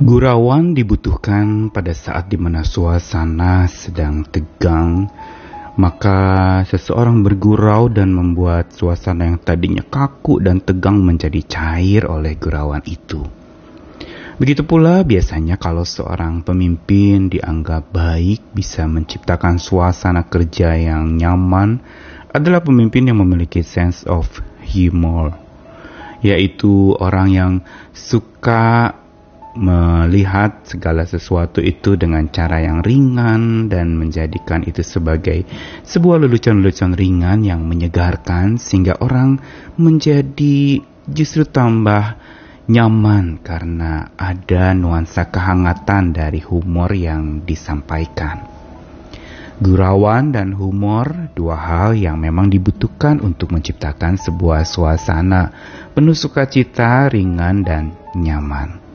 Gurauan dibutuhkan pada saat di mana suasana sedang tegang, maka seseorang bergurau dan membuat suasana yang tadinya kaku dan tegang menjadi cair oleh gurauan itu. Begitu pula biasanya kalau seorang pemimpin dianggap baik bisa menciptakan suasana kerja yang nyaman adalah pemimpin yang memiliki sense of humor, yaitu orang yang suka melihat segala sesuatu itu dengan cara yang ringan dan menjadikan itu sebagai sebuah lelucon-lelucon ringan yang menyegarkan sehingga orang menjadi justru tambah nyaman karena ada nuansa kehangatan dari humor yang disampaikan. Gurauan dan humor dua hal yang memang dibutuhkan untuk menciptakan sebuah suasana penuh sukacita, ringan, dan nyaman.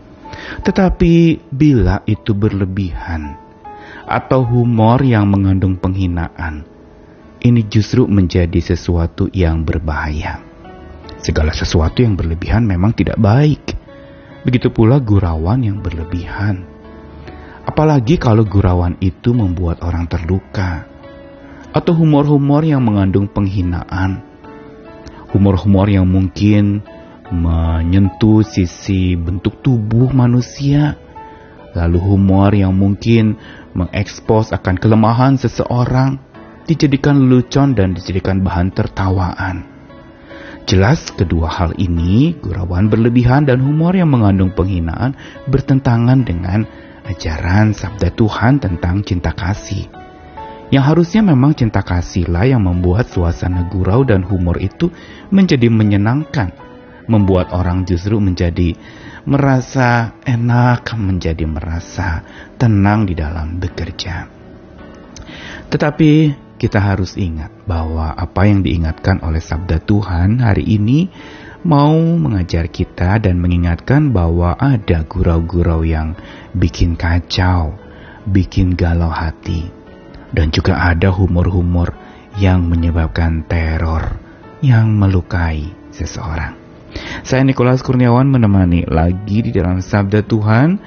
Tetapi bila itu berlebihan atau humor yang mengandung penghinaan, ini justru menjadi sesuatu yang berbahaya. Segala sesuatu yang berlebihan memang tidak baik. Begitu pula gurauan yang berlebihan. Apalagi kalau gurauan itu membuat orang terluka. Atau humor-humor yang mengandung penghinaan. Humor-humor yang mungkin menyentuh sisi bentuk tubuh manusia, lalu humor yang mungkin mengekspos akan kelemahan seseorang, dijadikan lelucon dan dijadikan bahan tertawaan. Jelas kedua hal ini, gurauan berlebihan dan humor yang mengandung penghinaan bertentangan dengan ajaran sabda Tuhan tentang cinta kasih. Yang harusnya memang cinta kasihlah yang membuat suasana gurau dan humor itu menjadi menyenangkan membuat orang justru menjadi merasa enak, menjadi merasa tenang di dalam bekerja. Tetapi kita harus ingat bahwa apa yang diingatkan oleh sabda Tuhan hari ini mau mengajar kita dan mengingatkan bahwa ada gurau-gurau yang bikin kacau, bikin galau hati. Dan juga ada humor-humor yang menyebabkan teror, yang melukai seseorang. Saya Nikolas Kurniawan menemani lagi di dalam Sabda Tuhan.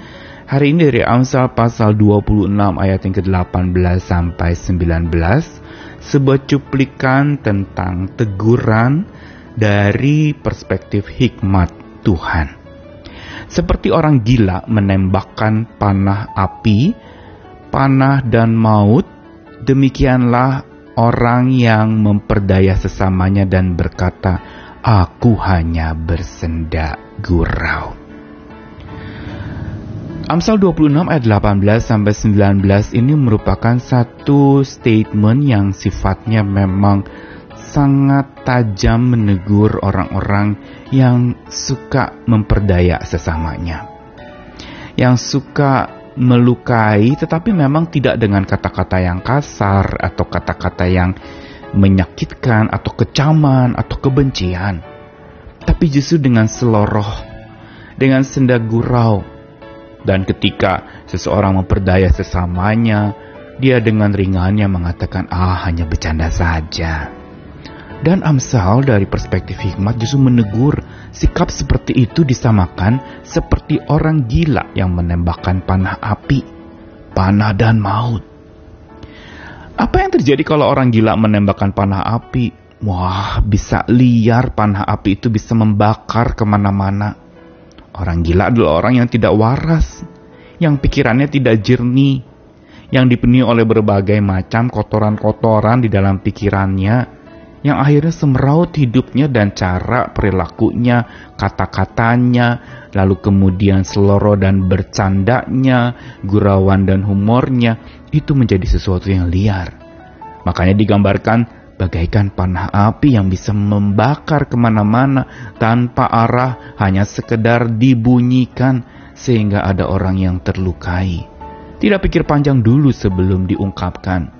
Hari ini dari Amsal pasal 26 ayat yang ke-18 sampai 19 sebuah cuplikan tentang teguran dari perspektif hikmat Tuhan. Seperti orang gila menembakkan panah api, panah dan maut, demikianlah orang yang memperdaya sesamanya dan berkata, aku hanya bersenda gurau. Amsal 26 ayat 18 sampai 19 ini merupakan satu statement yang sifatnya memang sangat tajam menegur orang-orang yang suka memperdaya sesamanya. Yang suka melukai tetapi memang tidak dengan kata-kata yang kasar atau kata-kata yang menyakitkan atau kecaman atau kebencian, tapi justru dengan seloroh, dengan senda gurau. Dan ketika seseorang memperdaya sesamanya, dia dengan ringannya mengatakan, "Ah, hanya bercanda saja." Dan Amsal dari perspektif hikmat justru menegur sikap seperti itu disamakan seperti orang gila yang menembakkan panah api, panah dan maut. Apa yang terjadi kalau orang gila menembakkan panah api? Wah, bisa liar panah api itu bisa membakar ke mana-mana. Orang gila adalah orang yang tidak waras, yang pikirannya tidak jernih, yang dipenuhi oleh berbagai macam kotoran-kotoran di dalam pikirannya, yang akhirnya semeraut hidupnya dan cara perilakunya, kata-katanya, lalu kemudian seloro dan bercandanya, gurauan dan humornya, itu menjadi sesuatu yang liar. Makanya digambarkan bagaikan panah api yang bisa membakar ke mana-mana tanpa arah, hanya sekedar dibunyikan sehingga ada orang yang terlukai. Tidak pikir panjang dulu sebelum diungkapkan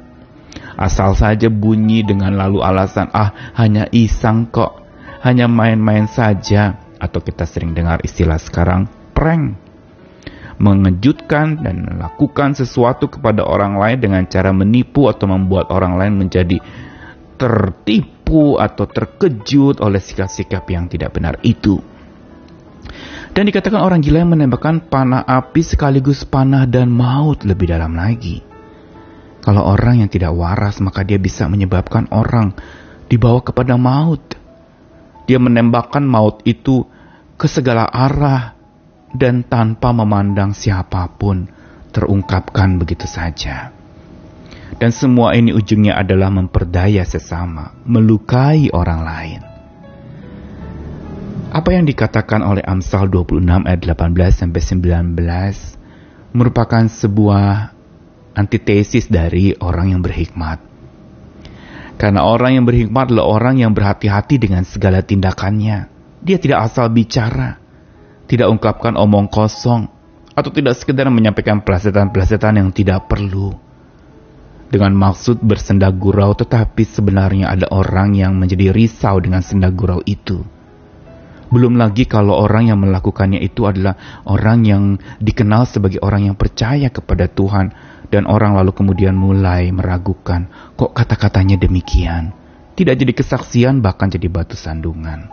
Asal saja bunyi dengan lalu alasan, ah hanya iseng kok, hanya main-main saja. Atau kita sering dengar istilah sekarang, prank. Mengejutkan dan melakukan sesuatu kepada orang lain dengan cara menipu atau membuat orang lain menjadi tertipu atau terkejut oleh sikap-sikap yang tidak benar itu. Dan dikatakan orang gila yang menembakkan panah api sekaligus panah dan maut lebih dalam lagi. Kalau orang yang tidak waras maka dia bisa menyebabkan orang dibawa kepada maut. Dia menembakkan maut itu ke segala arah dan tanpa memandang siapa pun terungkapkan begitu saja. Dan semua ini ujungnya adalah memperdaya sesama, melukai orang lain. Apa yang dikatakan oleh Amsal 26 ayat 18 sampai 19 merupakan sebuah antitesis dari orang yang berhikmat. Karena orang yang berhikmat adalah orang yang berhati-hati dengan segala tindakannya. Dia tidak asal bicara, tidak ungkapkan omong kosong, atau tidak sekedar menyampaikan pelasetan-pelasetan yang tidak perlu. Dengan maksud bersendak gurau, tetapi sebenarnya ada orang yang menjadi risau dengan sendak gurau itu belum lagi kalau orang yang melakukannya itu adalah orang yang dikenal sebagai orang yang percaya kepada Tuhan dan orang lalu kemudian mulai meragukan kok kata-katanya demikian. Tidak jadi kesaksian bahkan jadi batu sandungan.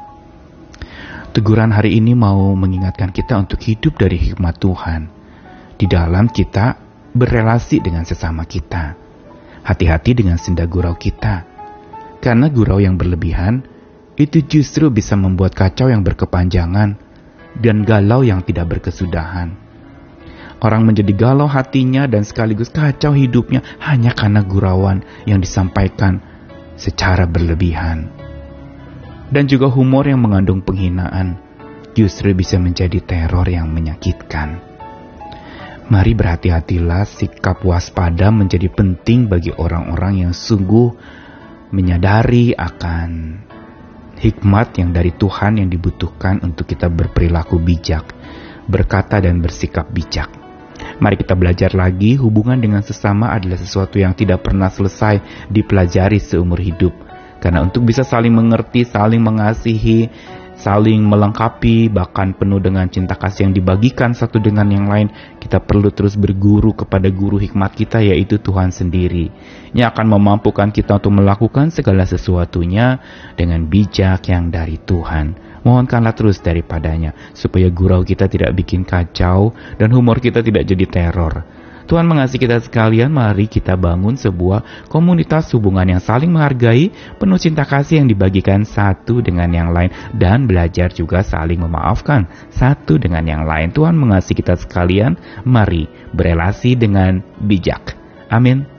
Teguran hari ini mau mengingatkan kita untuk hidup dari hikmat Tuhan. Di dalam kita berelasi dengan sesama kita. Hati-hati dengan senda gurau kita. Karena gurau yang berlebihan itu justru bisa membuat kacau yang berkepanjangan dan galau yang tidak berkesudahan. Orang menjadi galau hatinya dan sekaligus kacau hidupnya hanya karena gurauan yang disampaikan secara berlebihan. Dan juga humor yang mengandung penghinaan justru bisa menjadi teror yang menyakitkan. Mari berhati-hatilah sikap waspada menjadi penting bagi orang-orang yang sungguh menyadari akan hikmat yang dari Tuhan yang dibutuhkan untuk kita berperilaku bijak, berkata dan bersikap bijak. Mari kita belajar lagi, hubungan dengan sesama adalah sesuatu yang tidak pernah selesai dipelajari seumur hidup. Karena untuk bisa saling mengerti, saling mengasihi, saling melengkapi, bahkan penuh dengan cinta kasih yang dibagikan satu dengan yang lain, kita perlu terus berguru kepada guru hikmat kita yaitu Tuhan sendiri. Yang akan memampukan kita untuk melakukan segala sesuatunya dengan bijak yang dari Tuhan. Mohonkanlah terus daripadanya, supaya gurau kita tidak bikin kacau dan humor kita tidak jadi teror Tuhan mengasihi kita sekalian, mari kita bangun sebuah komunitas hubungan yang saling menghargai, penuh cinta kasih yang dibagikan satu dengan yang lain, dan belajar juga saling memaafkan satu dengan yang lain. Tuhan mengasihi kita sekalian, mari berelasi dengan bijak. Amin.